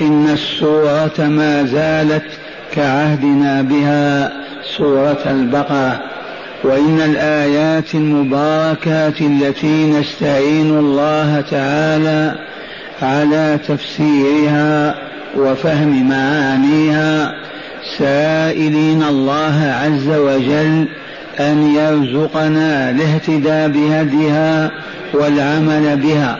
إن السورة ما زالت كعهدنا بها سورة البقرة. وإن الآيات المباركات التي نستعين الله تعالى على تفسيرها وفهم معانيها سائلين الله عز وجل أن يرزقنا الاهتداء بهديها والعمل بها.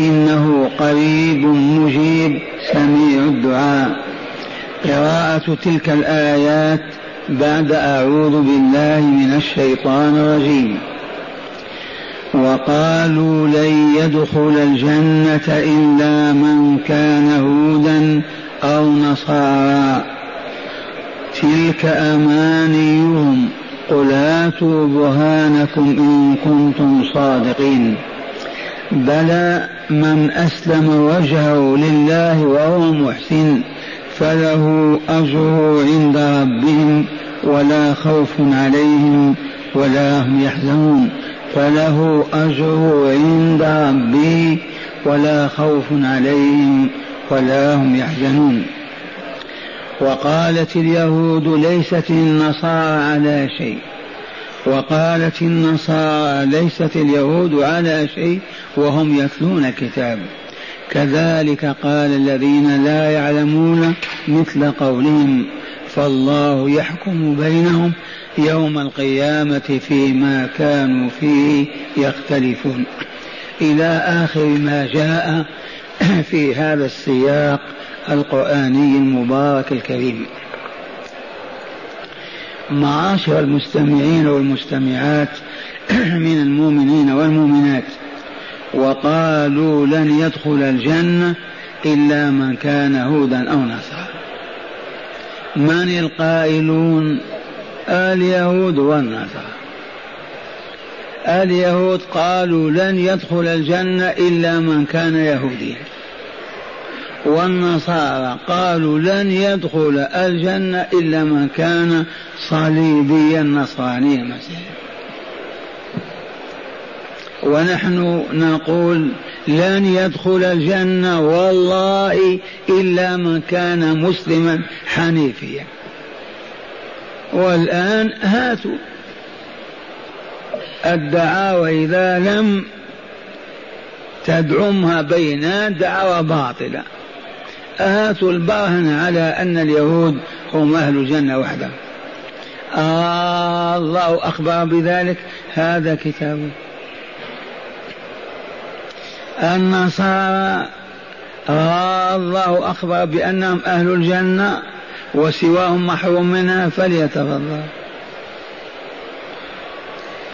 إنه قريب مجيب سميع الدعاء. قراءة تلك الآيات بعد أعوذ بالله من الشيطان الرجيم. وقالوا لن يدخل الجنة إلا من كان هودا أو نصارى. تلك أمانيهم. قل هاتوا برهانكم إن كنتم صادقين. بلى من أسلم وجهه لله وهو محسن فله أجره عند ربهم ولا خوف عليهم ولا هم يحزنون فله أجره عند ربي ولا خوف عليهم ولا هم يحزنون. وقالت اليهود ليست النصارى على شيء. وقالت النصارى ليست اليهود على شيء وهم يتلون الكتاب كذلك قال الذين لا يعلمون مثل قولهم فالله يحكم بينهم يوم القيامة فيما كانوا فيه يختلفون. إلى آخر ما جاء في هذا السياق القرآني المبارك الكريم. معاشر المستمعين والمستمعات من المؤمنين والمؤمنات. وقالوا لن يدخل الجنة إلا من كان هودا أو نصارى. من القائلون؟ اليهود والنصارى. اليهود قالوا لن يدخل الجنة إلا من كان يهوديا. والنصارى قالوا لن يدخل الجنة إلا من كان صليبيا نصرانيا مسيحيا. ونحن نقول لن يدخل الجنة والله إلا من كان مسلما حنيفيا. والآن هاتوا. الدعاوى إذا لم تدعمها بينات دعوى باطلة. هاتوا البرهن على أن اليهود هم أهل الجنة وحدهم آه الله أخبر بذلك هذا كتابه النصارى آه الله أخبر بأنهم أهل الجنة وسواهم محروم منها فليتفضل.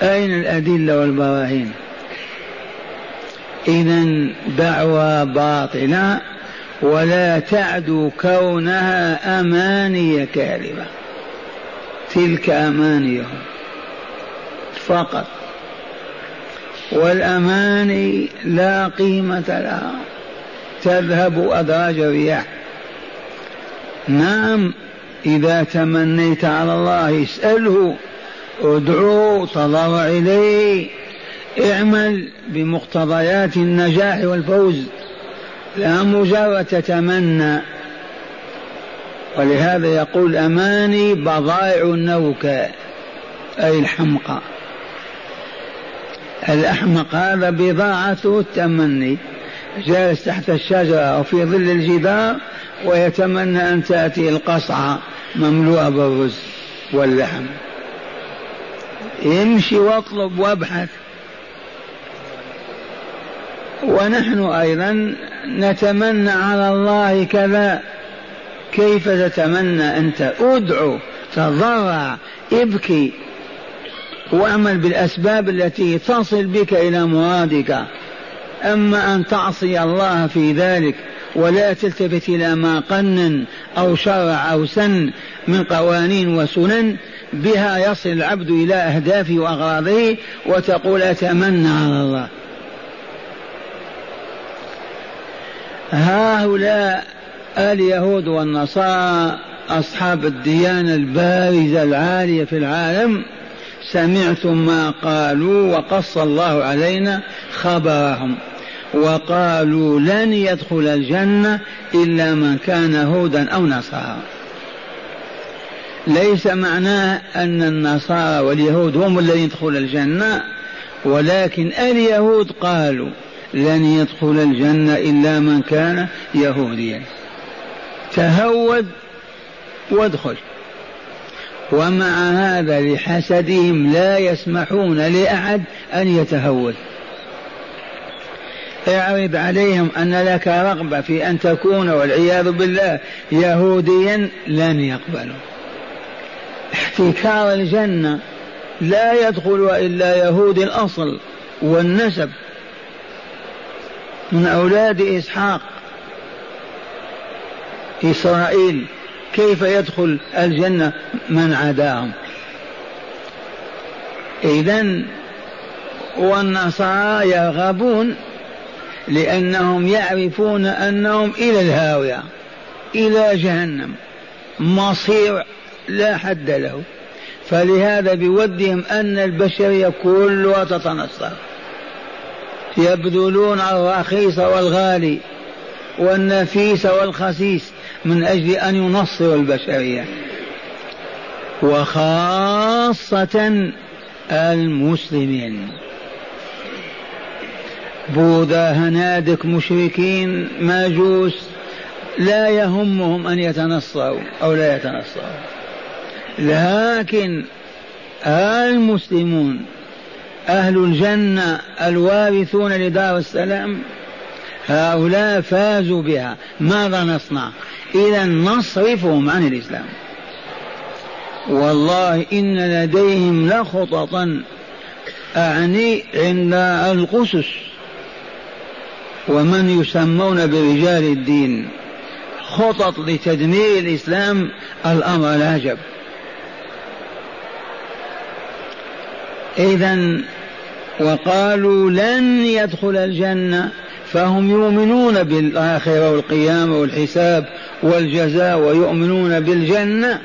أين الأدلة والبراهين؟ إذا دعوى باطلة ولا تعدو كونها أماني كاذبة. تلك أمانيهم فقط. والأماني لا قيمة لها. تذهب أدراج الرياح. نعم إذا تمنيت على الله اسأله ادعو تضرع إليه اعمل بمقتضيات النجاح والفوز. لا مجرد تتمنى. ولهذا يقول أماني بضائع النوكى أي الحمقى. الأحمق هذا بضاعته التمني. جالس تحت الشجرة أو في ظل الجدار ويتمنى أن تأتي القصعة مملوءة بالرز واللحم. امشي واطلب وابحث. ونحن أيضا نتمنى على الله كذا. كيف تتمنى أنت؟ ادعو تضرع ابكي واعمل بالأسباب التي تصل بك إلى مرادك. أما أن تعصي الله في ذلك ولا تلتفت إلى ما قنن أو شرع أو سن من قوانين وسنن بها يصل العبد إلى أهدافه وأغراضه وتقول أتمنى على الله. هؤلاء اليهود والنصارى أصحاب الديانة البارزة العالية في العالم سمعتم ما قالوا وقص الله علينا خبرهم وقالوا لن يدخل الجنة إلا من كان هودا أو نصارى. ليس معناه أن النصارى واليهود هم الذين يدخلون الجنة ولكن اليهود قالوا لن يدخل الجنة إلا من كان يهوديا. تهود وادخل. ومع هذا لحسدهم لا يسمحون لأحد أن يتهود اعرض عليهم أن لك رغبة في أن تكون والعياذ بالله يهوديا لن يقبلوا. احتكار الجنة لا يدخل إلا يهود الأصل والنسب. من أولاد إسحاق إسرائيل كيف يدخل الجنة؟ من عداهم. إذا والنصارى يرغبون لأنهم يعرفون أنهم إلى الهاوية إلى جهنم مصير لا حد له. فلهذا بودهم أن البشرية كلها تتنصر. يبذلون الرخيص والغالي والنفيس والخسيس من أجل أن ينصروا البشرية. وخاصة المسلمين. بوذا هنادك مشركين ماجوس لا يهمهم أن يتنصروا أو لا يتنصروا. لكن المسلمون أهل الجنة الوارثون لدار السلام هؤلاء فازوا بها. ماذا نصنع؟ إذا نصرفهم عن الإسلام. والله إن لديهم لخططا. أعني عند القسس ومن يسمون برجال الدين. خطط لتدمير الإسلام الأمر العجب إذا وقالوا لن يدخل الجنة فهم يؤمنون بالآخرة والقيامة والحساب والجزاء ويؤمنون بالجنة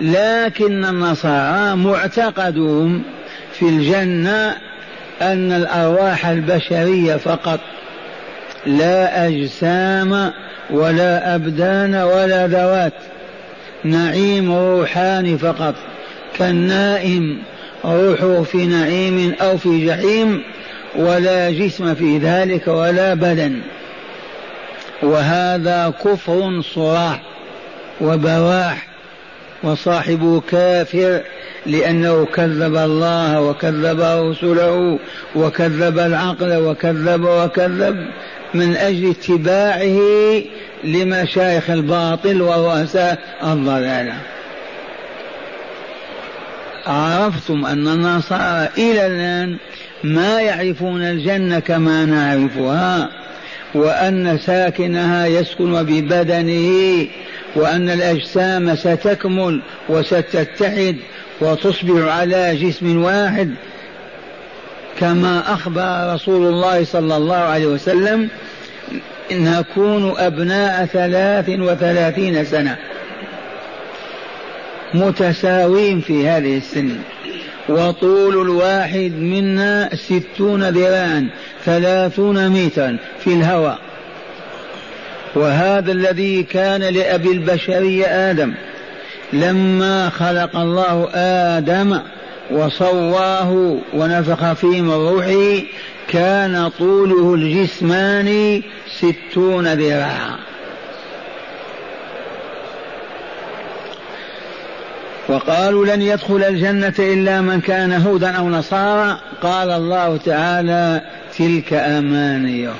لكن النصارى معتقدهم في الجنة أن الأرواح البشرية فقط لا أجسام ولا أبدان ولا ذوات نعيم روحاني فقط كالنائم روحه في نعيم أو في جحيم ولا جسم في ذلك ولا بدن. وهذا كفر صراح وبواح وصاحبه كافر لأنه كذب الله وكذب رسله وكذب العقل وكذب وكذب من أجل اتباعه لمشايخ الباطل ورؤساء الضلالة. عرفتم أن النصارى إلى الآن ما يعرفون الجنة كما نعرفها وأن ساكنها يسكن ببدنه وأن الأجسام ستكمل وستتحد وتصبح على جسم واحد كما أخبر رسول الله صلى الله عليه وسلم نكون أبناء ثلاث وثلاثين سنة. متساوين في هذه السن. وطول الواحد منا ستون ذراعا ثلاثون مترا في الهواء. وهذا الذي كان لأبي البشرية آدم. لما خلق الله آدم وصواه ونفخ فيه من روحه كان طوله الجسماني ستون ذراعا. وقالوا لن يدخل الجنة إلا من كان هودا أو نصارى. قال الله تعالى تلك أمانيهم.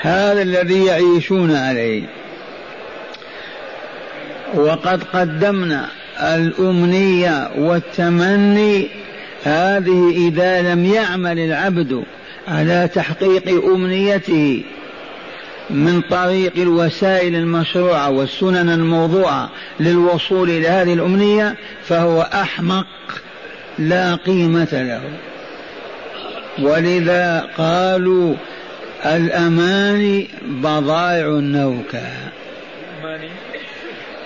هذا الذي يعيشون عليه. وقد قدمنا الأمنية والتمني. هذه إذا لم يعمل العبد على تحقيق أمنيته من طريق الوسائل المشروعة والسنن الموضوعة للوصول إلى هذه الأمنية فهو أحمق لا قيمة له. ولذا قالوا الأماني بضائع النوكة.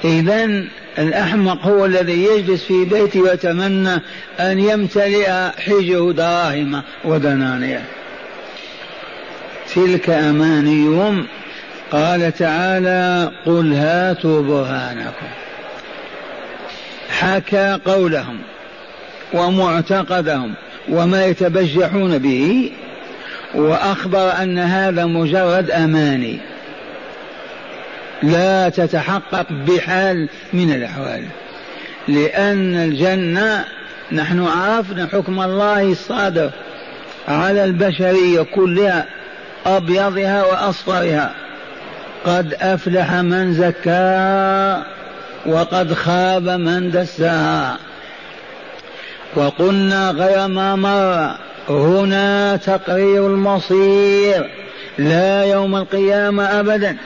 إذا الأحمق هو الذي يجلس في بيته ويتمنى أن يمتلئ حجه دراهم ودنانير. تلك أمانيهم؟ قال تعالى قل هاتوا برهانكم. حكى قولهم ومعتقدهم وما يتبجحون به وأخبر أن هذا مجرد أماني. لا تتحقق بحال من الأحوال لأن الجنة نحن عرفنا حكم الله الصادر على البشرية كلها. أبيضها وأصفرها. قد أفلح من زكاها وقد خاب من دساها. وقلنا غير ما مر هنا تقرير المصير لا يوم القيامة أبدا.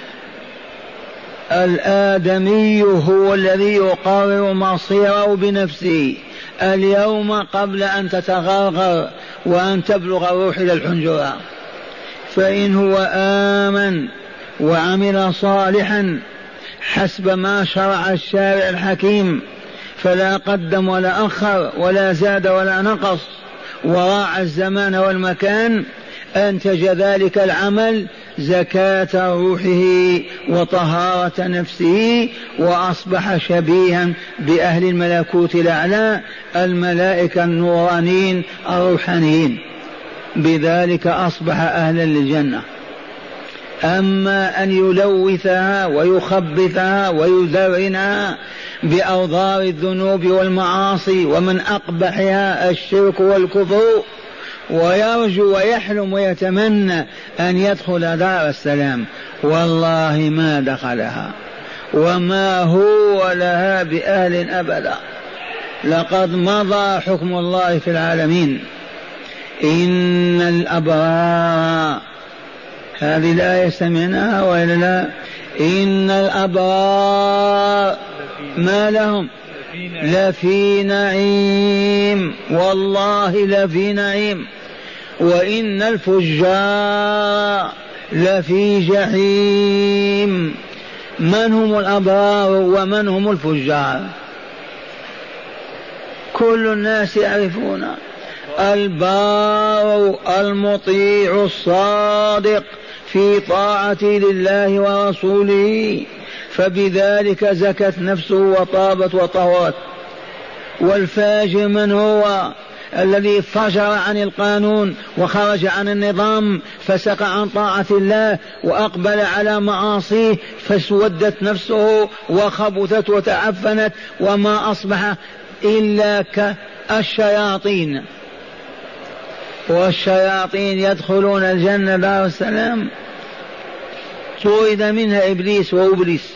الآدمي هو الذي يقرر مصيره بنفسه. اليوم قبل أن تتغرغر وأن تبلغ الروح إلى الحنجرة. فإن هو آمن وعمل صالحا حسب ما شرع الشارع الحكيم فلا قدم ولا أخر ولا زاد ولا نقص. وراعى الزمان والمكان أنتج ذلك العمل زكاة روحه وطهارة نفسه وأصبح شبيها بأهل الملكوت الأعلى الملائكة النورانيين الروحانيين. بذلك أصبح أهلا للجنة. أما أن يلوثها ويخبثها ويذرنها بأوضار الذنوب والمعاصي ومن أقبحها الشرك والكفر ويرجو ويحلم ويتمنى أن يدخل دار السلام. والله ما دخلها وما هو لها بأهل أبدا. لقد مضى حكم الله في العالمين. إن الأبرار هذه الآية سمعناها وإلا لا إن الأبرار ما لهم؟ لفي نعيم والله لفي نعيم. وإن الفجار لفي جحيم. من هم الأبرار ومن هم الفجار؟ كل الناس يعرفون. البار المطيع الصادق في طاعة لله ورسوله فبذلك زكت نفسه وطابت وطهرت. والفاجر من هو؟ الذي فجر عن القانون وخرج عن النظام فسق عن طاعة الله وأقبل على معاصيه فاسودت نفسه وخبثت وتعفنت وما أصبح إلا كالشياطين. والشياطين يدخلون الجنة دار السلام. طرد منها إبليس وأبليس.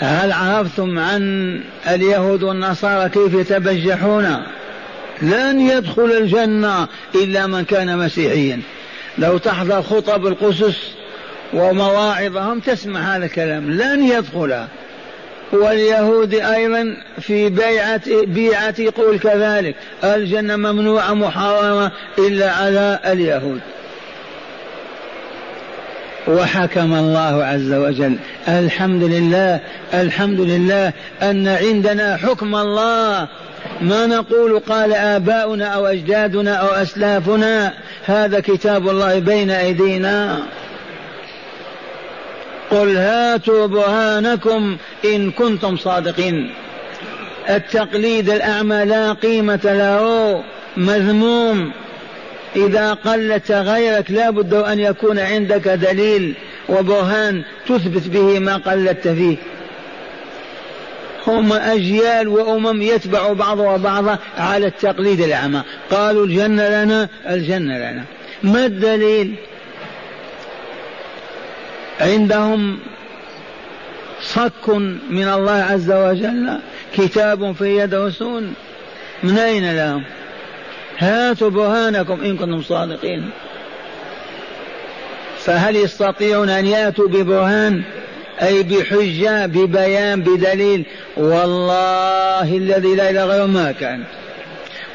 هل عرفتم عن اليهود والنصارى كيف يتبجحون؟ لن يدخل الجنة إلا من كان مسيحيا. لو تحضر خطب القسس ومواعظهم تسمع هذا الكلام لن يدخل. واليهود أيضا في بيعة بيعة يقول كذلك الجنة ممنوعة محرمة إلا على اليهود. وحكم الله عز وجل الحمد لله الحمد لله أن عندنا حكم الله. ما نقول قال آباؤنا أو أجدادنا أو أسلافنا هذا كتاب الله بين أيدينا. قل هاتوا برهانكم إن كنتم صادقين. التقليد الأعمى لا قيمة له مذموم. إذا قل تغيرك لا بد أن يكون عندك دليل وبرهان تثبت به ما قلدت فيه. هم أجيال وأمم يتبع بعضها بعضا على التقليد الأعمى. قالوا الجنة لنا الجنة لنا. ما الدليل؟ عندهم صك من الله عز وجل كتاب في يدرسون من أين لهم؟ هاتوا برهانكم إن كنتم صادقين. فهل يستطيعون أن يأتوا ببرهان؟ أي بحجة ببيان بدليل؟ والله الذي لا إله غيره ما كان.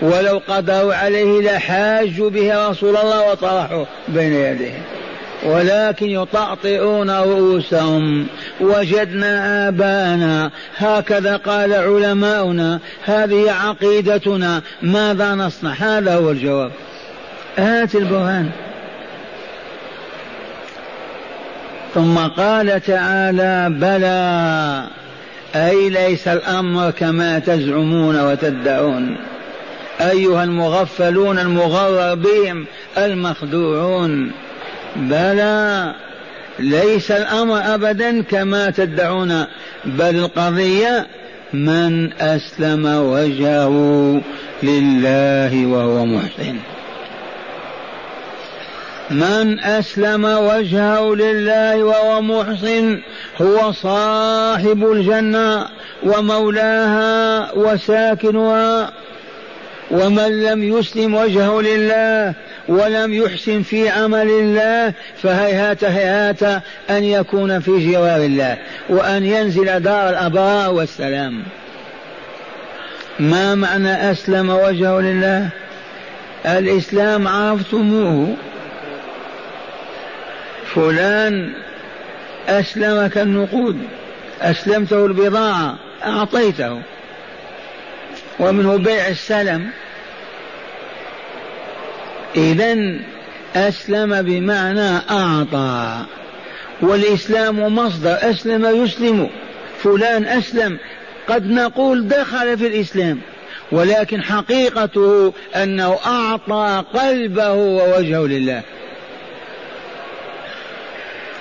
ولو قدروا عليه لحاجوا به رسول الله وطرحوا بين يديه ولكن يطأطئون رؤوسهم. وجدنا آباءنا هكذا قال علماؤنا. هذه عقيدتنا. ماذا نصنع؟ هذا هو الجواب. هات البرهان. ثم قال تعالى بلى. أي ليس الأمر كما تزعمون وتدعون. أيها المغفلون المغرر بهم المخدوعون. بلى ليس الأمر أبدا كما تدعون بل القضية من أسلم وجهه لله وهو محسن. من أسلم وجهه لله وهو محسن هو صاحب الجنة ومولاها وساكنها ومن لم يسلم وجهه لله ولم يحسن في عمل الله فهيهات هيهات أن يكون في جوار الله وأن ينزل دار الأبرار والسلام. ما معنى أسلم وجهه لله؟ الإسلام عرفتموه فلان أسلمك النقود أسلمته البضاعة أعطيته. ومنه بيع السلم. إذا أسلم بمعنى أعطى. والإسلام مصدر أسلم يسلم. فلان أسلم. قد نقول دخل في الإسلام ولكن حقيقته أنه أعطى قلبه ووجهه لله.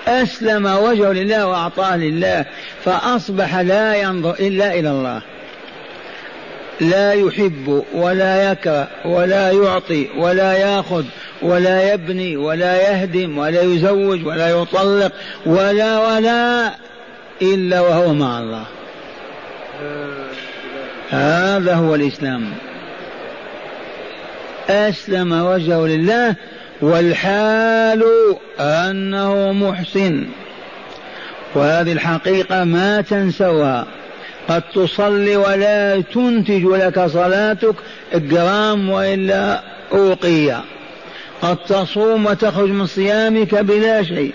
أسلم وجهه لله وأعطاه لله فأصبح لا ينظر إلا إلى الله. لا يحب ولا يكره ولا يعطي ولا ياخذ ولا يبني ولا يهدم ولا يزوج ولا يطلق ولا ولا إلا وهو مع الله. هذا هو الإسلام. أسلم وجهه لله والحال أنه محسن. وهذه الحقيقة ما تنسوها. قد تصلي ولا تنتج لك صلاتك جرام وإلا أوقية. قد تصوم وتخرج من صيامك بلا شيء.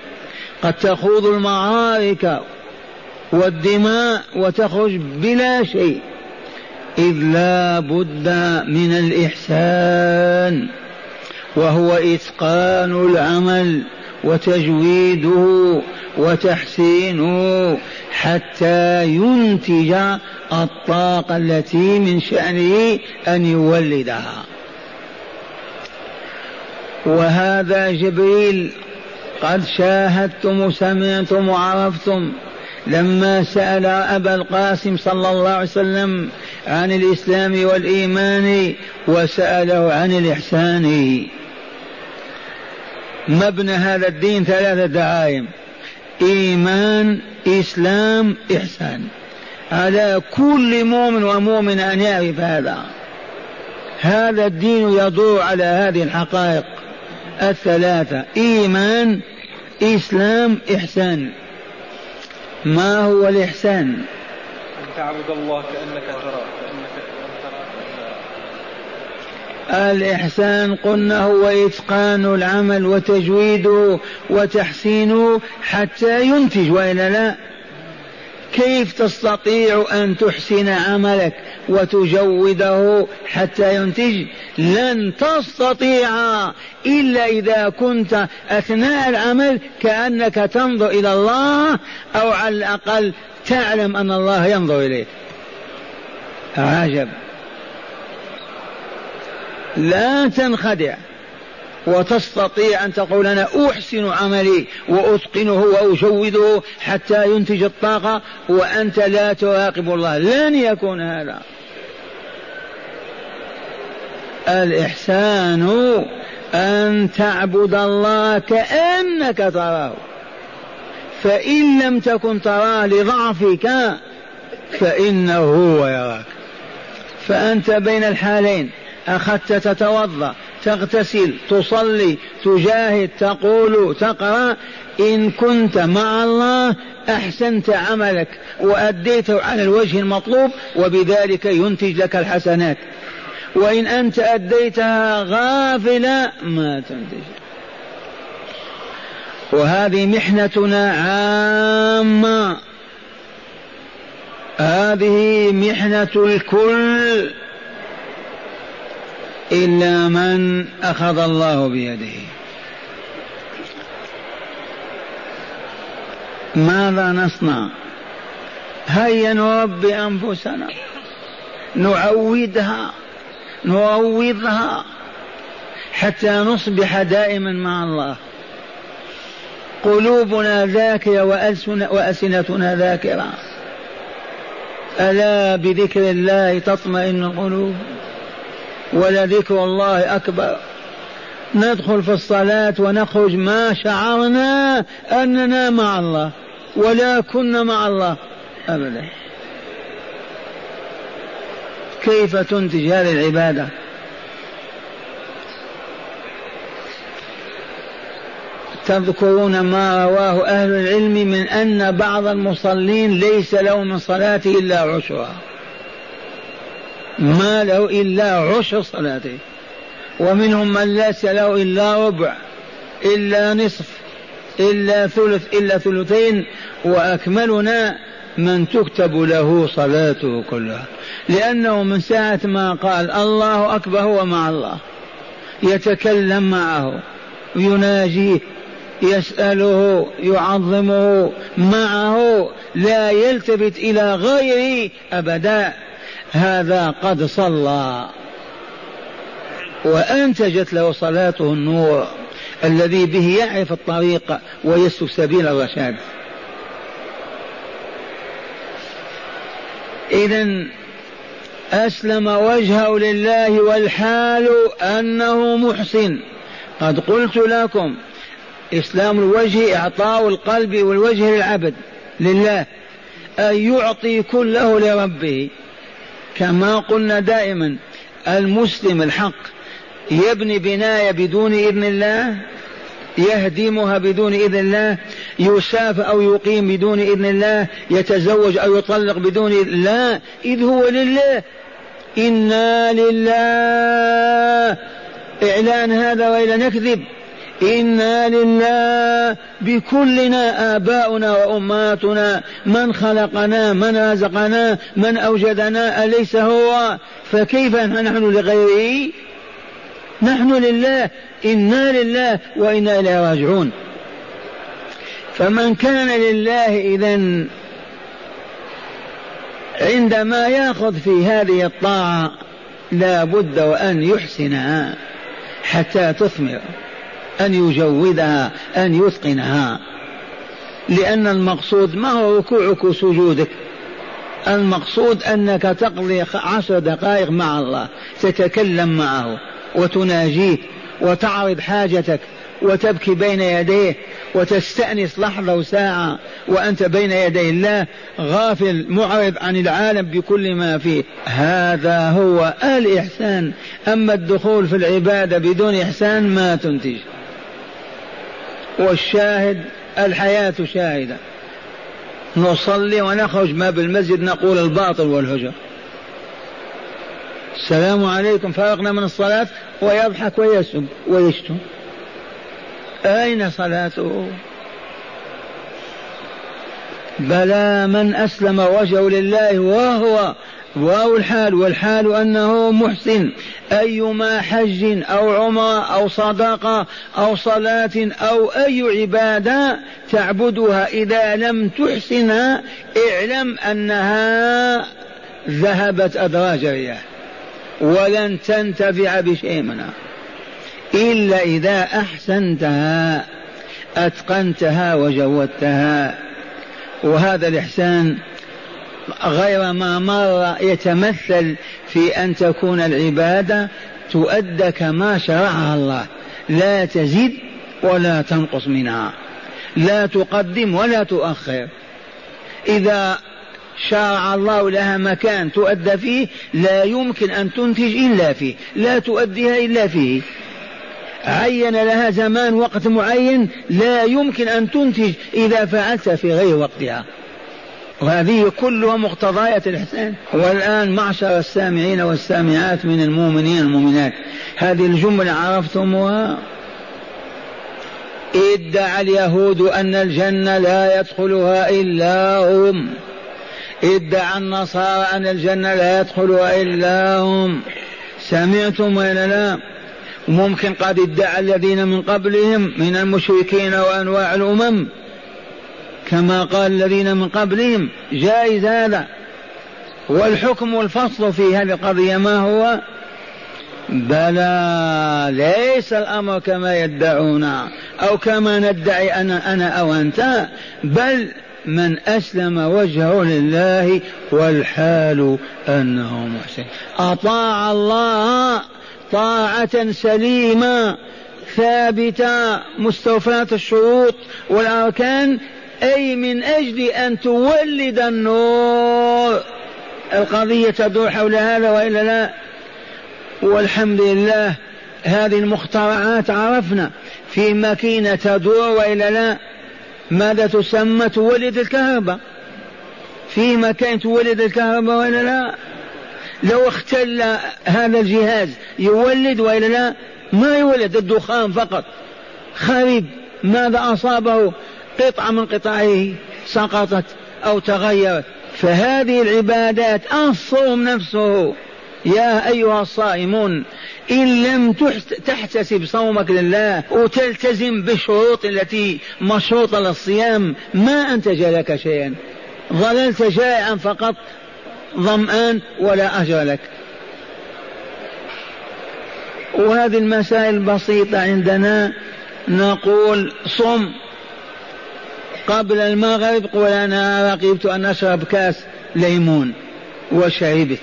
قد تخوض المعارك والدماء وتخرج بلا شيء. إذ لا بد من الإحسان. وهو إتقان العمل. وتجويده وتحسينه حتى ينتج الطاقة التي من شأنه أن يولدها. وهذا جبريل قد شاهدتم وسمعتم وعرفتم لما سأل أبا القاسم صلى الله عليه وسلم عن الإسلام والإيمان وسأله عن الإحسان. مبنى هذا الدين ثلاثة دعايم إيمان إسلام إحسان. على كل مؤمن ومؤمن أن يعرف هذا. هذا الدين يدور على هذه الحقائق الثلاثة. إيمان إسلام إحسان. ما هو الإحسان؟ أن تعبد الله كأنك تراه. الإحسان قلنا هو إتقان العمل وتجويده وتحسينه حتى ينتج وإلا لا؟ كيف تستطيع أن تحسن عملك وتجوده حتى ينتج؟ لن تستطيع إلا إذا كنت أثناء العمل كأنك تنظر إلى الله أو على الأقل تعلم أن الله ينظر إليك. عجب. لا تنخدع وتستطيع أن تقول أنا أحسن عملي وأتقنه وأجوده حتى ينتج الطاقة وأنت لا تراقب الله. لن يكون هذا. الإحسان أن تعبد الله كأنك تراه. فإن لم تكن تراه لضعفك فإنه هو يراك. فأنت بين الحالين. أخذت تتوضأ تغتسل تصلي تجاهد تقول تقرأ. إن كنت مع الله أحسنت عملك وأديته على الوجه المطلوب وبذلك ينتج لك الحسنات. وإن أنت أديتها غافلة ما تنتج. وهذه محنتنا عامة. هذه محنة الكل. إلا من أخذ الله بيده. ماذا نصنع؟ هيا نربي أنفسنا. نعودها. نروضها حتى نصبح دائما مع الله. قلوبنا ذاكرة وألسنتنا ذاكرة. ألا بذكر الله تطمئن القلوب؟ ولذكر الله أكبر. ندخل في الصلاة ونخرج ما شعرنا أننا مع الله ولا كنا مع الله أبدا. كيف تنتج هذه العبادة؟ تذكرون ما رواه أهل العلم من أن بعض المصلين ليس له من صلاته إلا عشرة. ما له إلا عشر صلاته ومنهم من ليس له إلا ربع إلا نصف إلا ثلث إلا ثلثين. وأكملنا من تكتب له صلاته كلها. لأنه من ساعة ما قال الله أكبر هو مع الله. يتكلم معه يناجيه يسأله يعظمه معه. لا يلتفت إلى غيره أبدا. هذا قد صلى. وأنتجت له صلاته النور الذي به يعرف الطريق ويسلك سبيل الرشاد. إذا أسلم وجهه لله والحال أنه محسن. قد قلت لكم إسلام الوجه إعطاء القلب والوجه للعبد لله أن يعطي كله لربه. كما قلنا دائما المسلم الحق يبني بناية بدون إذن الله يهدمها بدون إذن الله يسافر أو يقيم بدون إذن الله يتزوج أو يطلق بدون إذن الله. إذ هو لله. إنا لله. إعلان هذا وإلى نكذب. إنا لله بكلنا آباؤنا وأمهاتنا من خلقنا من رزقنا من أوجدنا أليس هو؟ فكيف نحن لغيره؟ نحن لله إنا لله وإنا إليه راجعون. فمن كان لله إذا عندما يأخذ في هذه الطاعة لا بد وأن يحسنها حتى تثمر. أن يجودها أن يتقنها. لأن المقصود ما هو ركوعك وسجودك؟ المقصود أنك تقضي عشر دقائق مع الله تتكلم معه وتناجيه وتعرض حاجتك وتبكي بين يديه وتستأنس لحظة وساعة وأنت بين يدي الله غافل معرض عن العالم بكل ما فيه. هذا هو الإحسان. أما الدخول في العبادة بدون إحسان ما تنتج. والشاهد الحياة شاهدة. نصلي ونخرج ما بالمسجد نقول الباطل والهجر. السلام عليكم فرقنا من الصلاة؟ ويضحك ويسب ويشتم. أين صلاته؟ بلى من أسلم وجهه لله وهو واو الحال والحال أنه محسن أيما حج أو عمرة أو صدقة أو صلاة أو أي عبادة تعبدها إذا لم تحسنها اعلم أنها ذهبت أدراج الرياح ولن تنتفع بشيء منها. إلا إذا أحسنتها أتقنتها وجودتها. وهذا الإحسان غير ما مر يتمثل في أن تكون العبادة تؤدى كما شرعها الله. لا تزيد ولا تنقص منها. لا تقدم ولا تؤخر. إذا شرع الله لها مكان تؤدى فيه لا يمكن أن تنتج إلا فيه. لا تؤديها إلا فيه. عين لها زمان وقت معين لا يمكن أن تنتج إذا فعلت في غير وقتها. وهذه كلها مقتضيات الإحسان. والآن معشر السامعين والسامعات من المؤمنين المؤمنات هذه الجملة عرفتموها؟ ادعى اليهود أن الجنة لا يدخلها إلا هم. ادعى النصارى أن الجنة لا يدخلها إلا هم. سمعتم ولا لا؟ ممكن قد ادعى الذين من قبلهم من المشركين وأنواع الأمم. كما قال الذين من قبلهم جائز هذا. والحكم والفصل في هذه القضية ما هو؟ بلى ليس الأمر كما يدعون أو كما ندعي أنا أنا أو أنت بل من أسلم وجهه لله والحال أنه محسن. أطاع الله طاعة سليمة ثابتة مستوفاة الشروط والأركان أي من أجل أن تولد النور. القضية تدور حول هذا وإلا لا؟ والحمد لله هذه المخترعات عرفنا في ماكينة تدور وإلا لا؟ ماذا تسمى تولد الكهرباء؟ في مكان تولد الكهرباء وإلا لا؟ لو اختل هذا الجهاز يولد وإلا لا؟ ما يولد الدخان فقط. خرب ماذا أصابه؟ قطعة من قطعه سقطت أو تغيرت. فهذه العبادات الصوم نفسه. يا أيها الصائمون إن لم تحتسب صومك لله وتلتزم بالشروط التي مشروطة للصيام ما أنتج لك شيئا. ظللت جائعا فقط ظمآن ولا أجر لك. وهذه المسائل البسيطة عندنا. نقول صم. قبل المغرب قل أنا رقبت أن أشرب كاس ليمون وشربت.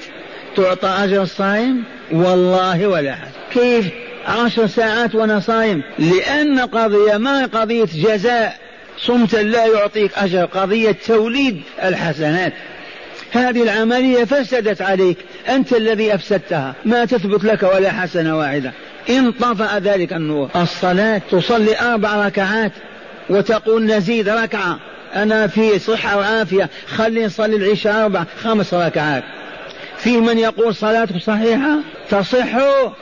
تعطى أجر الصائم والله ولا حد كيف؟ عشر ساعات وأنا صايم. لأن قضية ما قضية جزاء. صمت لا يعطيك أجر. قضية توليد الحسنات. هذه العملية فسدت عليك. أنت الذي أفسدتها. ما تثبت لك ولا حسنة واحدة. انطفأ ذلك النور. الصلاة تصلي أربع ركعات. وتقول نزيد ركعة. أنا في صحة وعافية. خلي نصلي العشاء أربع خمس ركعات. في من يقول صلاتك صحيحة؟ تصح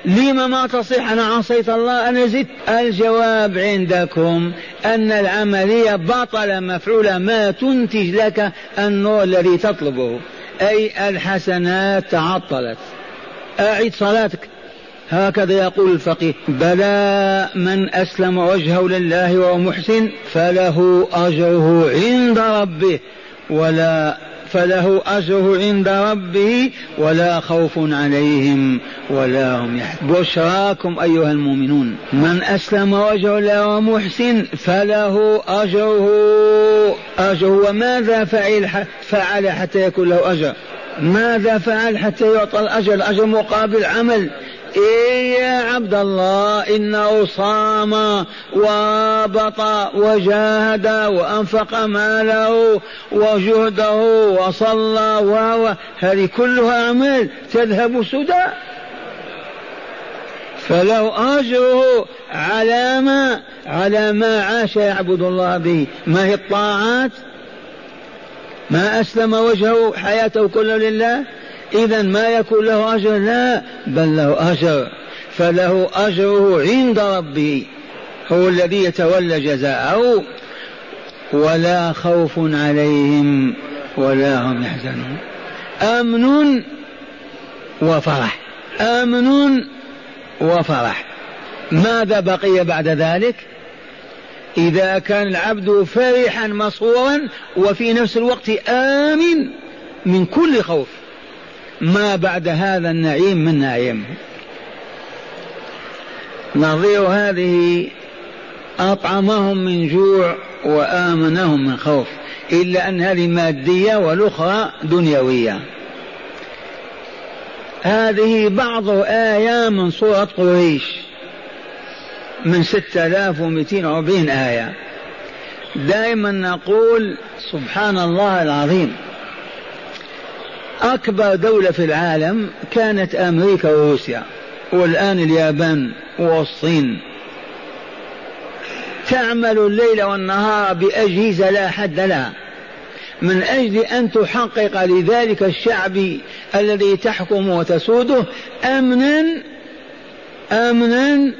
لما ما تصح؟ أنا عصيت الله أنا زدت. الجواب عندكم أن العملية بطل مفعولة ما تنتج لك النور الذي تطلبه. أي الحسنات تعطلت. أعد صلاتك. هكذا يقول الفقيه بلى من أسلم وجهه لله وهو محسن فله أجره عند ربه ولا فله أجره عند ربه ولا خوف عليهم ولا هم يحزنون. بشراكم أيها المؤمنون من أسلم وجهه له محسن فله أجره أجره وماذا فعل فعل حتى يكون له أجر؟ ماذا فعل حتى يعطى الأجر؟ الأجر مقابل عمل. إيه يا عبد الله إنه صام ورابط وجاهد وأنفق ماله وجهده وصلى وهو هذه كلها أعمال تذهب سدى. فله أجره على ما على ما عاش يعبد الله به. ما هي الطاعات؟ ما أسلم وجهه حياته كله لله؟ إذا ما يكون له أجر؟ لا بل له أجر. فله أجره عند ربه. هو الذي يتولى جزاءه. ولا خوف عليهم ولا هم يحزنون. أمن وفرح. أمن وفرح. ماذا بقي بعد ذلك؟ إذا كان العبد فرحا مسرورا وفي نفس الوقت آمن من كل خوف. ما بعد هذا النعيم من نعيم. نظير هذه أطعمهم من جوع وآمنهم من خوف إلا أن هذه مادية والأخرى دنيوية. هذه بعض آية من سورة قريش من ستة آلاف ومئتين وأربعين آية. دائما نقول سبحان الله العظيم. أكبر دولة في العالم كانت أمريكا وروسيا والآن اليابان والصين. تعمل الليل والنهار بأجهزة لا حد لها. من أجل أن تحقق لذلك الشعب الذي تحكم وتسوده أمنا أمنا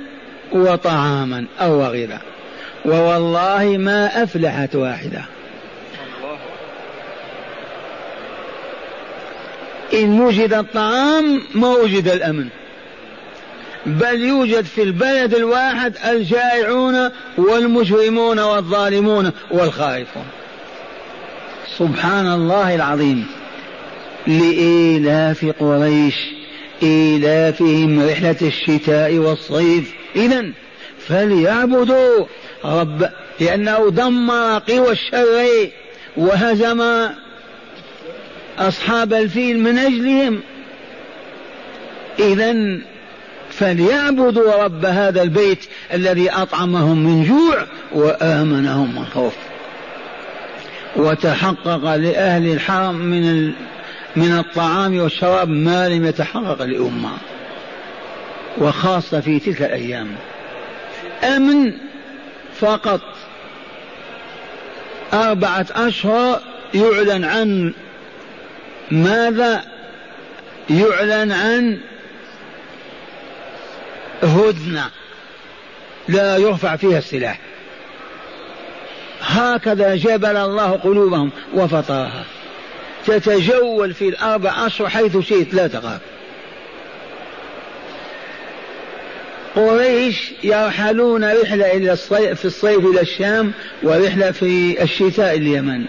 وطعاما أو غذا ووالله ما أفلحت واحدة. إن وجد الطعام ما وجد الأمن. بل يوجد في البلد الواحد الجائعون والمجرمون والظالمون والخائفون. سبحان الله العظيم. لإيلاف قريش إيلافهم رحلة الشتاء والصيف. إذا فليعبدوا رب لأنه دمر قوى الشر وهزم أصحاب الفيل من أجلهم. إذا فليعبدوا رب هذا البيت الذي أطعمهم من جوع وآمنهم من خوف. وتحقق لأهل الحرم من من الطعام والشراب ما لم يتحقق لأمة. وخاصة في تلك الأيام. أمن فقط. أربعة أشهر يعلن عن ماذا يعلن عن هدنة؟ لا يرفع فيها السلاح. هكذا جبل الله قلوبهم وفطرها تتجول في الأربع أشهر حيث شئت لا تخاف. قريش يرحلون رحلة إلى الصيف في الصيف إلى الشام ورحلة في الشتاء اليمن.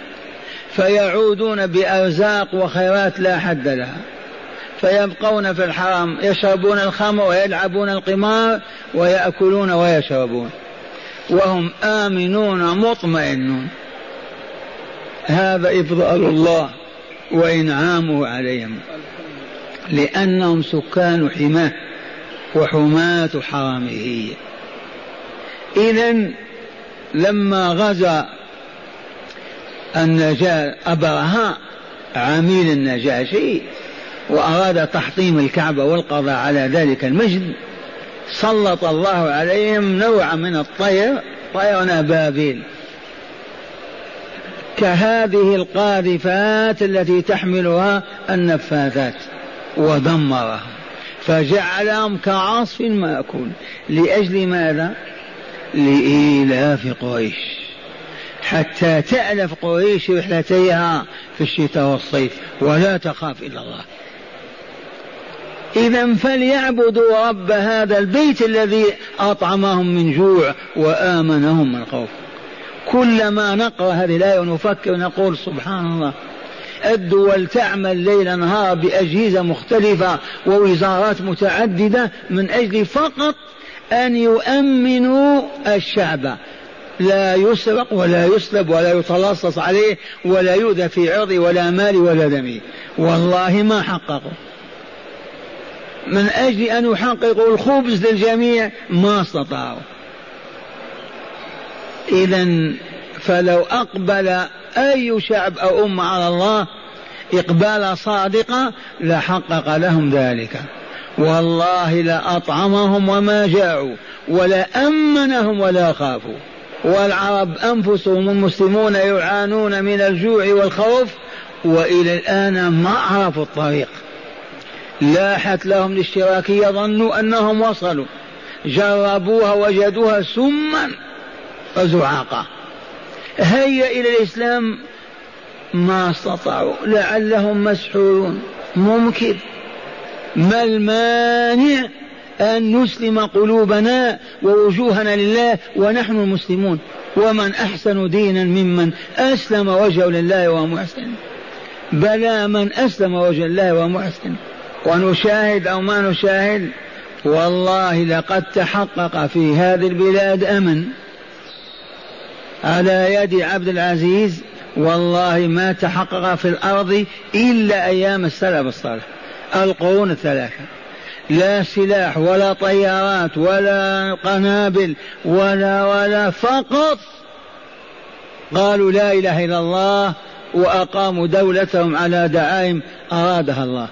فيعودون بأرزاق وخيرات لا حد لها. فيبقون في الحرم يشربون الخمر ويلعبون القمار ويأكلون ويشربون. وهم آمنون مطمئنون. هذا إفضال الله وإنعامه عليهم. لأنهم سكان حماة وحماة حرمه إذا لما غزا النجاة أبرهة عميل النجاشي وأراد تحطيم الكعبة والقضاء على ذلك المجد. سلط الله عليهم نوع من الطير طيرنا بابيل. كهذه القاذفات التي تحملها النفاثات ودمرهم فجعلهم كعصف مأكول. لأجل ماذا؟ لإيلاف قريش. حتى تألف قريش رحلتيها في الشتاء والصيف ولا تخاف إلا الله. إذا فليعبدوا رب هذا البيت الذي أطعمهم من جوع وآمنهم من خوف. كلما نقرأ هذه الآية ونفكر نقول سبحان الله الدول تعمل ليل نهار بأجهزة مختلفة ووزارات متعددة من أجل فقط أن يؤمنوا الشعب. لا يسرق ولا يسلب ولا يتلصص عليه ولا يؤذى في عرضه ولا مال ولا دمه والله ما حققوا من أجل أن يحققوا الخبز للجميع ما استطاعوا إذا فلو أقبل أي شعب أو أمة على الله إقبال صادقة لحقق لهم ذلك. والله لأطعمهم وما جاعوا ولا أمنهم ولا خافوا. والعرب أنفسهم المسلمون يعانون من الجوع والخوف وإلى الآن ما عرفوا الطريق. لاحت لهم الاشتراكية ظنوا أنهم وصلوا. جربوها وجدوها سما وزعاقا هيا إلى الإسلام. ما استطاعوا لعلهم مسحورون. ممكن. ما المانع أن نسلم قلوبنا ووجوهنا لله ونحن المسلمون. ومن أحسن دينا ممن أسلم وجهه لله وهو محسن بلى من أسلم وجه الله وهو محسن ونشاهد أو ما نشاهد والله لقد تحقق في هذه البلاد أمن. على يد عبد العزيز والله ما تحقق في الأرض إلا أيام السلف الصالح. القرون الثلاثة. لا سلاح ولا طيارات ولا قنابل ولا ولا فقط قالوا لا إله إلا الله وأقاموا دولتهم على دعائم أرادها الله.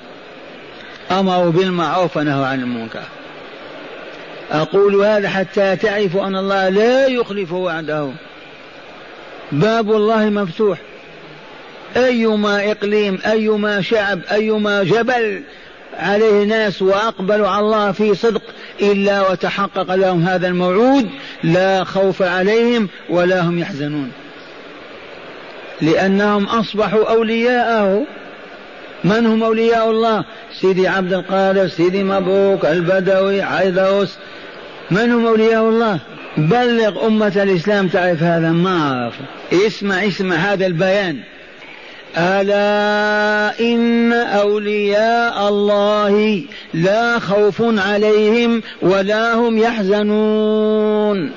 أمروا بالمعروف ونهوا عن المنكر. أقول هذا حتى تعرفوا أن الله لا يخلف وعده. باب الله مفتوح. أيما إقليم أيما شعب أيما جبل عليه ناس وأقبلوا على الله في صدق إلا وتحقق لهم هذا الموعود لا خوف عليهم ولا هم يحزنون. لأنهم أصبحوا أولياءه. من هم أولياء الله؟ سيدي عبد القادر سيدي مبروك البدوي عيدروس من هم أولياء الله؟ بلغ أمة الإسلام تعرف هذا؟ ما أعرف. اسمع اسمع هذا البيان. ألا إن أولياء الله لا خوف عليهم ولا هم يحزنون.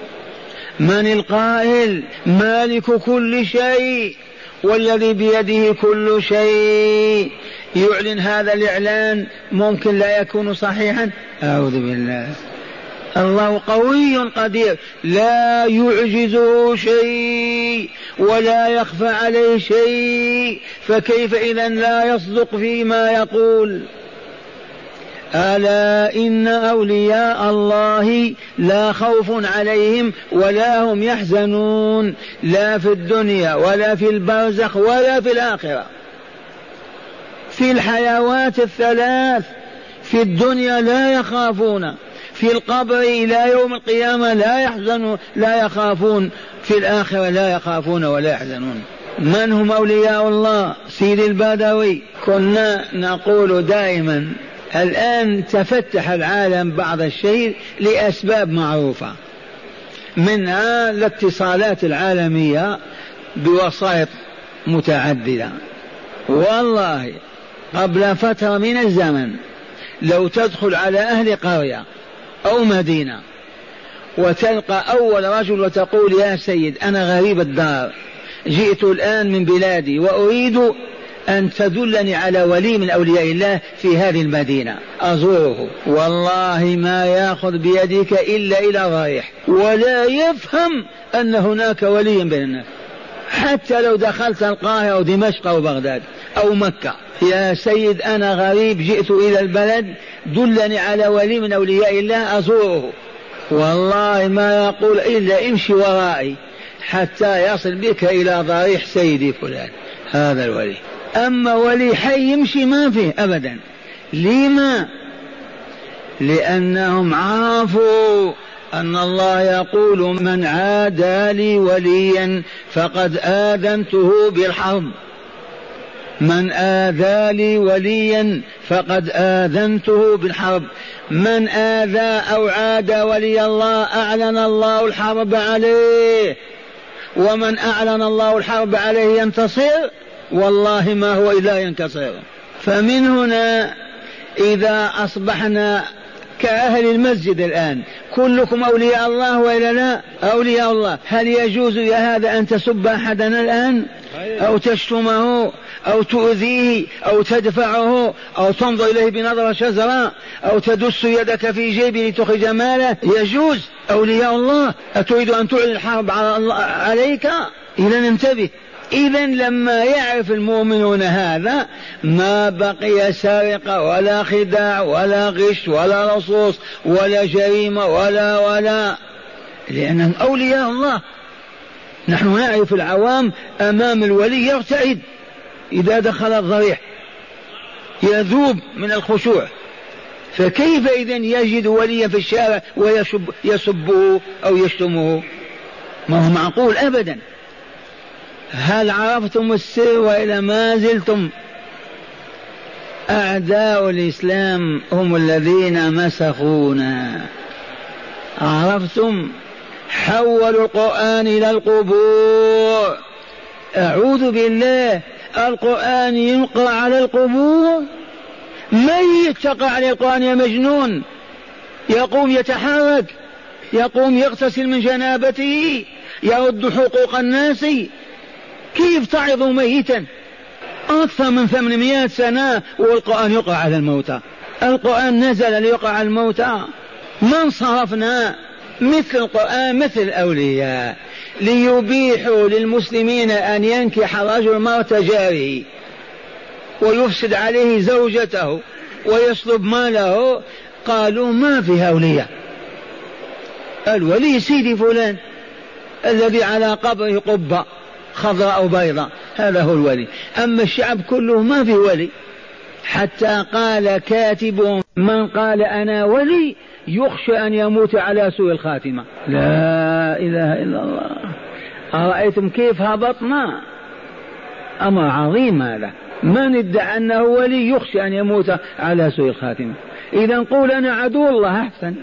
من القائل مالك كل شيء والذي بيده كل شيء. يعلن هذا الإعلان ممكن لا يكون صحيحا. أعوذ بالله. الله قوي قدير. لا يعجزه شيء ولا يخفى عليه شيء. فكيف إذا لا يصدق فيما يقول؟ ألا إن أولياء الله لا خوف عليهم ولا هم يحزنون. لا في الدنيا ولا في البرزخ ولا في الآخرة. في الحيوات الثلاث في الدنيا لا يخافون. في القبر إلى يوم القيامة لا يحزنون لا يخافون. في الآخرة لا يخافون ولا يحزنون. من هم أولياء الله؟ سيدي البدوي. كنا نقول دائما الآن تفتح العالم بعض الشيء لأسباب معروفة. منها الاتصالات العالمية بوسائط متعددة. والله قبل فترة من الزمن لو تدخل على أهل قرية أو مدينة وتلقى أول رجل وتقول يا سيد أنا غريب الدار جئت الآن من بلادي وأريد أن تدلني على ولي من أولياء الله في هذه المدينة. أزوره. والله ما يأخذ بيدك إلا إلى رايح ولا يفهم أن هناك ولي بين الناس حتى لو دخلت القاهرة أو دمشق أو بغداد أو مكة. يا سيد أنا غريب جئت إلى البلد دلني على ولي من أولياء الله أزوره. والله ما يقول إلا امشي ورائي حتى يصل بك إلى ضريح سيدي فلان. هذا الولي. أما ولي حي يمشي ما فيه أبدا. لما؟ لأنهم عرفوا أن الله يقول من عادى لي وليا فقد آذنته بالحرب. من آذى لي وليا فقد آذنته بالحرب. من آذى أو عاد ولي الله أعلن الله الحرب عليه. ومن أعلن الله الحرب عليه ينتصر والله ما هو إلا ينتصر فمن هنا إذا أصبحنا كأهل المسجد الآن. كلكم أولياء الله وإلا لا؟ أولياء الله. هل يجوز يا هذا أن تسب أحدنا الآن؟ أو تشتمه؟ أو تؤذيه؟ أو تدفعه؟ أو تنظر إليه بنظرة شزراء؟ أو تدس يدك في جيبه لتخرج ماله؟ يجوز. أولياء الله. أتريد أن تعلن الحرب على الله عليك؟ إذا انتبه إذا لما يعرف المؤمنون هذا ما بقي سرقة ولا خداع ولا غش ولا لصوص ولا جريمة ولا ولا. لأنهم أولياء الله نحن نعرف العوام أمام الولي يرتعد. إذا دخل الضريح يذوب من الخشوع. فكيف إذا يجد وليا في الشارع ويسب يسبه أو يشتمه؟ ما هو معقول أبدا. هل عرفتم السر وإلى ما زلتم؟ أعداء الإسلام هم الذين مسخونا. عرفتم؟ حولوا القرآن إلى القبور. أعوذ بالله القرآن ينقرأ على القبور؟ ميت تقع على القرآن يا مجنون. يقوم يتحرك يقوم يغتسل من جنابته يرد حقوق الناس كيف تعظ ميتا؟ أكثر من ثمانمائة سنة والقرآن يقرأ على الموتى القرآن نزل ليقرأ على الموتى من صرفنا؟ مثل القرآن مثل الأولياء. ليبيحوا للمسلمين أن ينكح رجل مرت جاره ويفسد عليه زوجته. ويسلب ماله. قالوا ما في أولياء الولي سيدي فلان الذي على قبره قبة. خضراء بيضاء هذا هو الولي. أما الشعب كله ما في ولي. حتى قال كاتبهم من قال أنا ولي يخشى أن يموت على سوء الخاتمة. لا إله إلا الله. أرأيتم كيف هبطنا؟ أمر عظيم هذا. من ادعى أنه ولي يخشى أن يموت على سوء الخاتمة. إذا قول أنا عدو الله أحسن.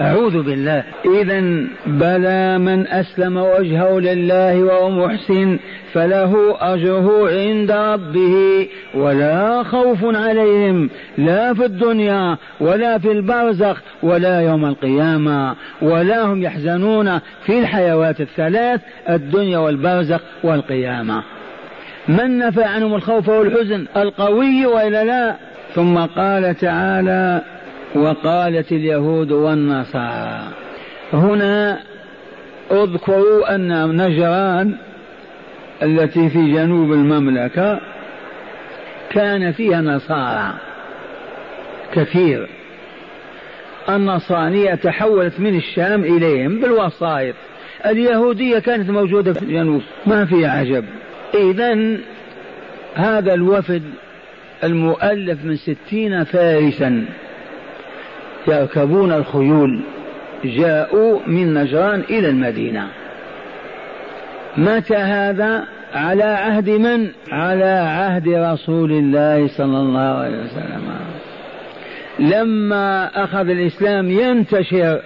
أعوذ بالله. إذا بلى من أسلم وجهه لله وهو محسن فله أجره عند ربه ولا خوف عليهم لا في الدنيا ولا في البرزخ ولا يوم القيامة ولا هم يحزنون في الحيوات الثلاث الدنيا والبرزخ والقيامة. من نفى عنهم الخوف والحزن؟ القوي وإلا لا؟ ثم قال تعالى وقالت اليهود والنصارى هنا اذكروا أن نجران التي في جنوب المملكة كان فيها نصارى كثير. النصرانية تحولت من الشام إليهم بالوسائط. اليهودية كانت موجودة في الجنوب ما في عجب. إذا هذا الوفد المؤلف من ستين فارسا يركبون الخيول جاءوا من نجران إلى المدينة. متى هذا؟ على عهد من؟ على عهد رسول الله صلى الله عليه وسلم. لما أخذ الإسلام ينتشر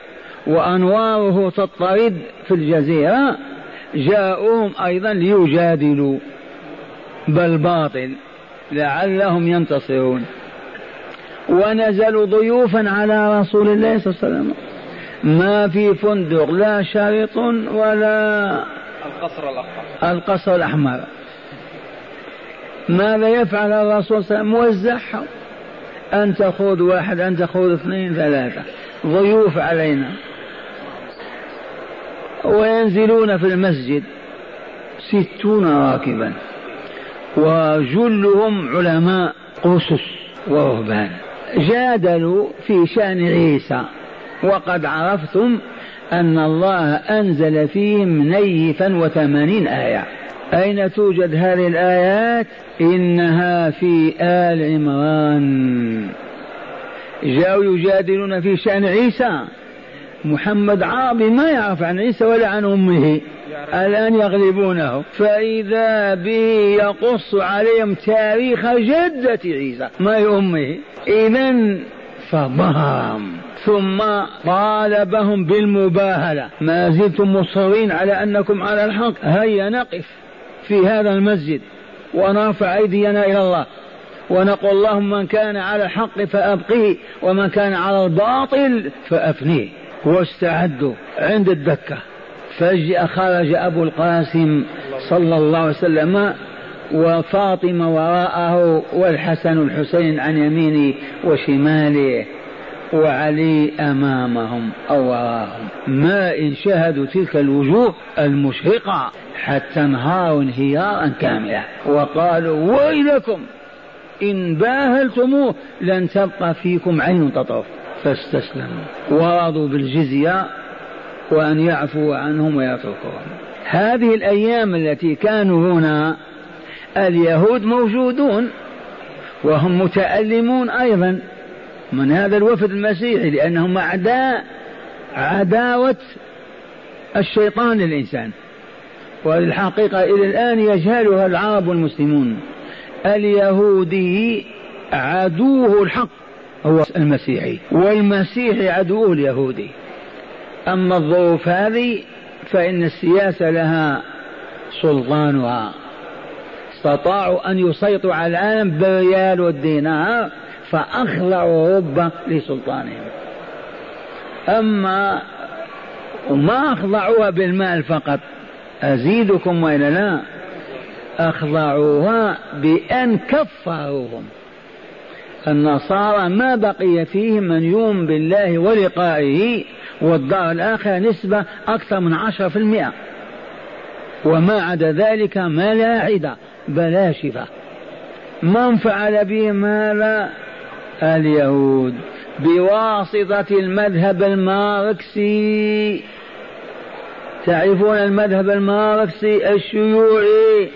وأنواره تطرد في الجزيرة جاءوهم أيضا ليجادلوا. بل باطل لعلهم ينتصرون. ونزلوا ضيوفا على رسول الله صلى الله عليه وسلم. ما في فندق لا شرط ولا القصر الأحمر. القصر الأحمر. ماذا يفعل الرسول صلى الله عليه وسلم؟ موزعهم. أن تخوض واحد أن تخوض اثنين ثلاثة. ضيوف علينا. وينزلون في المسجد ستون راكبا. وجلهم علماء قصص ورهبان. جادلوا في شأن عيسى. وقد عرفتم أن الله أنزل فيهم نيفا وثمانين آية. أين توجد هذه الآيات؟ إنها في آل عمران. جاءوا يجادلون في شأن عيسى. محمد عربي ما يعرف عن عيسى ولا عن أمه. الآن يغلبونه. فإذا به يقص عليهم تاريخ جدة عيسى ما هي أمه؟ إذا فظهرهم ثم طالبهم بالمباهلة. ما زلتم مصرين على أنكم على الحق. هيا نقف في هذا المسجد ونرفع أيدينا إلى الله ونقول اللهم من كان على الحق فأبقيه ومن كان على الباطل فأفنيه. واستعدوا عند الدكة. فجأة خرج أبو القاسم صلى الله عليه وسلم وفاطمة وراءه والحسن الحسين عن يمينه وشماله وعلي أمامهم أو وراءهم. ما إن شاهدوا تلك الوجوه المشرقة حتى انهاروا انهيارا كاملا. وقالوا ويلكم إن باهلتموه لن تبقى فيكم عين تطرف فاستسلموا. ورضوا بالجزية وأن يعفوا عنهم ويتركوهم هذه الأيام التي كانوا هنا اليهود موجودون وهم متألمون أيضا من هذا الوفد المسيحي لأنهم أعداء عداوة الشيطان للإنسان. والحقيقة إلى الآن يجهلها العرب والمسلمون. اليهودي عدوه الحق هو المسيحي والمسيحي عدوه اليهودي. أما الظروف هذه فإن السياسة لها سلطانها. استطاعوا أن يسيطروا على العالم بالريال والدينار فأخضعوا أوروبا لسلطانهم. أما ما أخضعوها بالمال فقط أزيدكم وإلا لا؟ أخضعوها بأن كفروهم. النصارى ما بقي فيهم من يؤمن بالله ولقائه والدار الآخرة نسبة أكثر من عشرة في المئة. وما عدا ذلك ملاعدة بلاشفة من فعل بهم هذا اليهود. بواسطة المذهب الماركسي. تعرفون المذهب الماركسي الشيوعي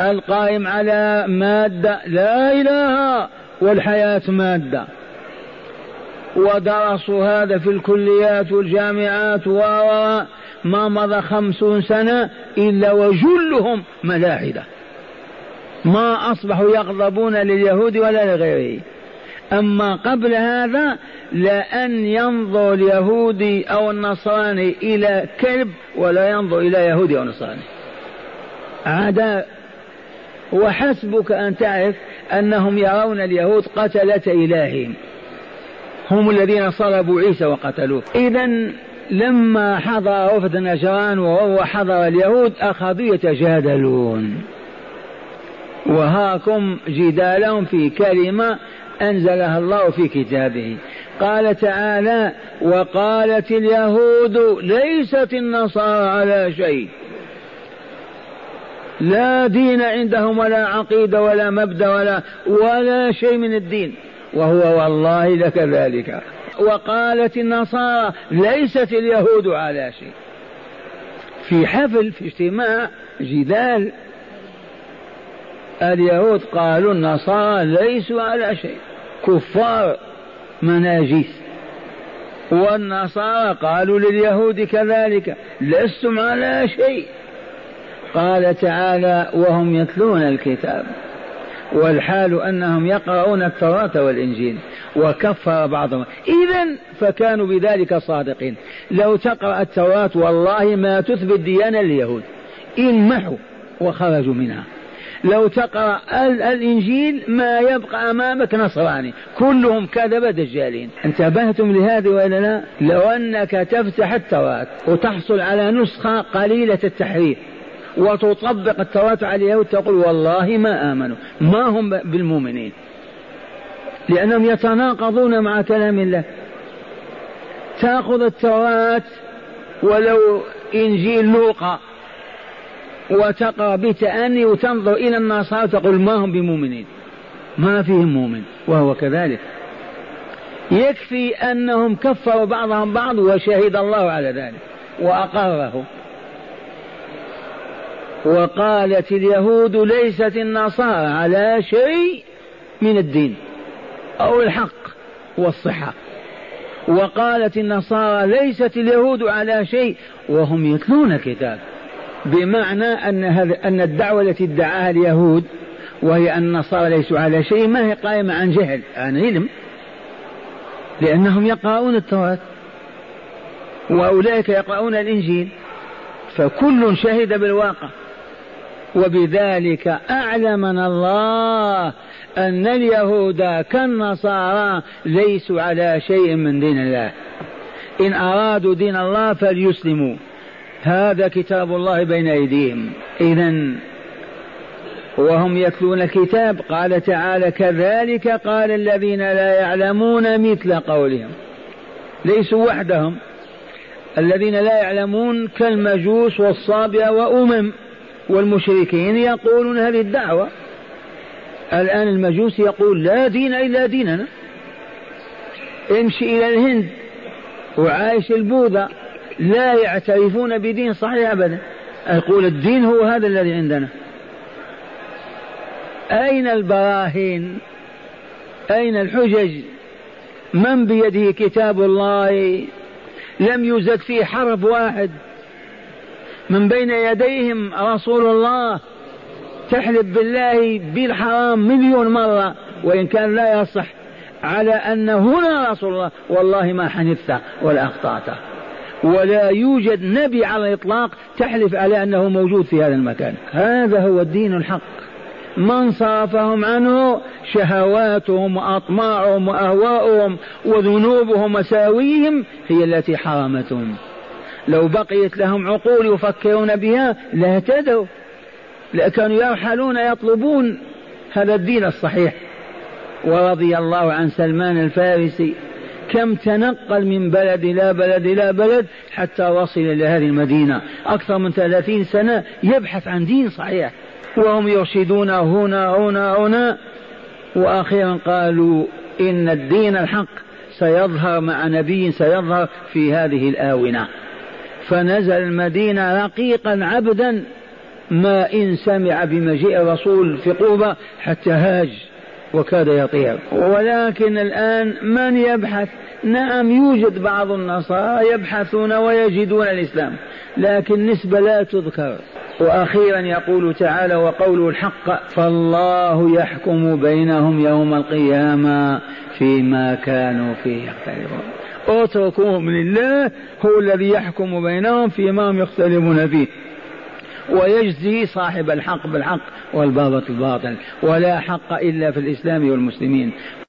القائم على مادة لا إله والحياة مادة. ودرسوا هذا في الكليات والجامعات و ما مضى خمسون سنة إلا وجلهم ملاحدة. ما أصبحوا يغضبون لليهود ولا لغيره. أما قبل هذا لأن ينظر اليهودي أو النصراني إلى كلب ولا ينظر إلى يهودي أو نصراني. عداء وحسبك أن تعرف أنهم يرون اليهود قتلة إلههم. هم الذين صلبوا عيسى وقتلوه. إذا لما حضر وفد نجران وهو حضر اليهود أخذوا يتجادلون وهاكم جدالهم في كلمة أنزلها الله في كتابه. قال تعالى وقالت اليهود ليست النصارى على شيء. لا دين عندهم ولا عقيدة ولا مبدأ ولا ولا شيء من الدين. وهو والله لكذلك. وقالت النصارى ليست اليهود على شيء. في حفل في اجتماع جدال اليهود قالوا النصارى ليسوا على شيء. كفار مناجيس. والنصارى قالوا لليهود كذلك لستم على شيء. قال تعالى وهم يتلون الكتاب. والحال أنهم يقرؤون التوراة والإنجيل وكفر بعضهم. اذا فكانوا بذلك صادقين. لو تقرأ التوراة والله ما تثبت ديانه اليهود انمحوا وخرجوا منها. لو تقرأ الإنجيل ما يبقى أمامك نصراني. كلهم كذبه دجالين. انتبهتم لهذه وإلا لا؟ لو أنك تفتح التوراة وتحصل على نسخة قليلة التحريف. وتطبق التوراة عليها وتقول والله ما آمنوا. ما هم بالمؤمنين. لأنهم يتناقضون مع كلام الله. تأخذ التوراة ولو إنجيل لوقا وتقرأ بتأني وتنظر إلى النصارى وتقول ما هم بمؤمنين. ما فيهم مؤمن. وهو كذلك. يكفي أنهم كفروا بعضهم بعض وشهد الله على ذلك وأقره وقالت اليهود ليست النصارى على شيء من الدين أو الحق والصحة. وقالت النصارى ليست اليهود على شيء وهم يتلون الكتاب بمعنى أن هذا أن الدعوة التي ادعاها اليهود وهي أن النصارى ليسوا على شيء ما هي قائمة عن جهل عن علم لأنهم يقرؤون التوراة وأولئك يقرؤون الإنجيل. فكل شهد بالواقع. وبذلك أعلمنا الله أن اليهود كالنصارى ليسوا على شيء من دين الله. إن أرادوا دين الله فليسلموا. هذا كتاب الله بين أيديهم. إذا وهم يتلون الكتاب. قال تعالى كذلك قال الذين لا يعلمون مثل قولهم. ليسوا وحدهم. الذين لا يعلمون كالمجوس والصابئة وأمم. والمشركين يقولون هذه الدعوة. الآن المجوس يقول لا دين إلا ديننا. امشي إلى الهند وعايش البوذا لا يعترفون بدين صحيح أبدا. يقول الدين هو هذا الذي عندنا. أين البراهين؟ أين الحجج؟ من بيده كتاب الله لم يوجد فيه حرف واحد. من بين يديهم رسول الله تحلف بالله بالحرام مليون مرة وإن كان لا يصح على أن هنا رسول الله والله ما حنثت ولا أخطأت. ولا يوجد نبي على الإطلاق تحلف على أنه موجود في هذا المكان. هذا هو الدين الحق. من صرفهم عنه شهواتهم وأطماعهم وأهواؤهم وذنوبهم وساويهم هي التي حرمتهم. لو بقيت لهم عقول يفكرون بها لاهتدوا لكانوا يرحلون يطلبون هذا الدين الصحيح. ورضي الله عن سلمان الفارسي كم تنقل من بلد إلى بلد إلى بلد حتى وصل إلى هذه المدينة. أكثر من ثلاثين سنة يبحث عن دين صحيح. وهم يرشدون هنا هنا هنا. وأخيرا قالوا إن الدين الحق سيظهر مع نبي سيظهر في هذه الآونة. فنزل المدينة رقيقا عبدا ما إن سمع بمجيء الرسول في قوبة حتى هاج وكاد يطير ولكن الآن من يبحث؟ نعم يوجد بعض النصارى يبحثون ويجدون الإسلام لكن نسبة لا تذكر. وأخيرا يقول تعالى وقوله الحق فالله يحكم بينهم يوم القيامة فيما كانوا فيه يختلفون أتركوهم لله هو الذي يحكم بينهم فيما هم يختلفون فيه. ويجزي صاحب الحق بالحق والباطل بالباطل ولا حق إلا في الإسلام والمسلمين.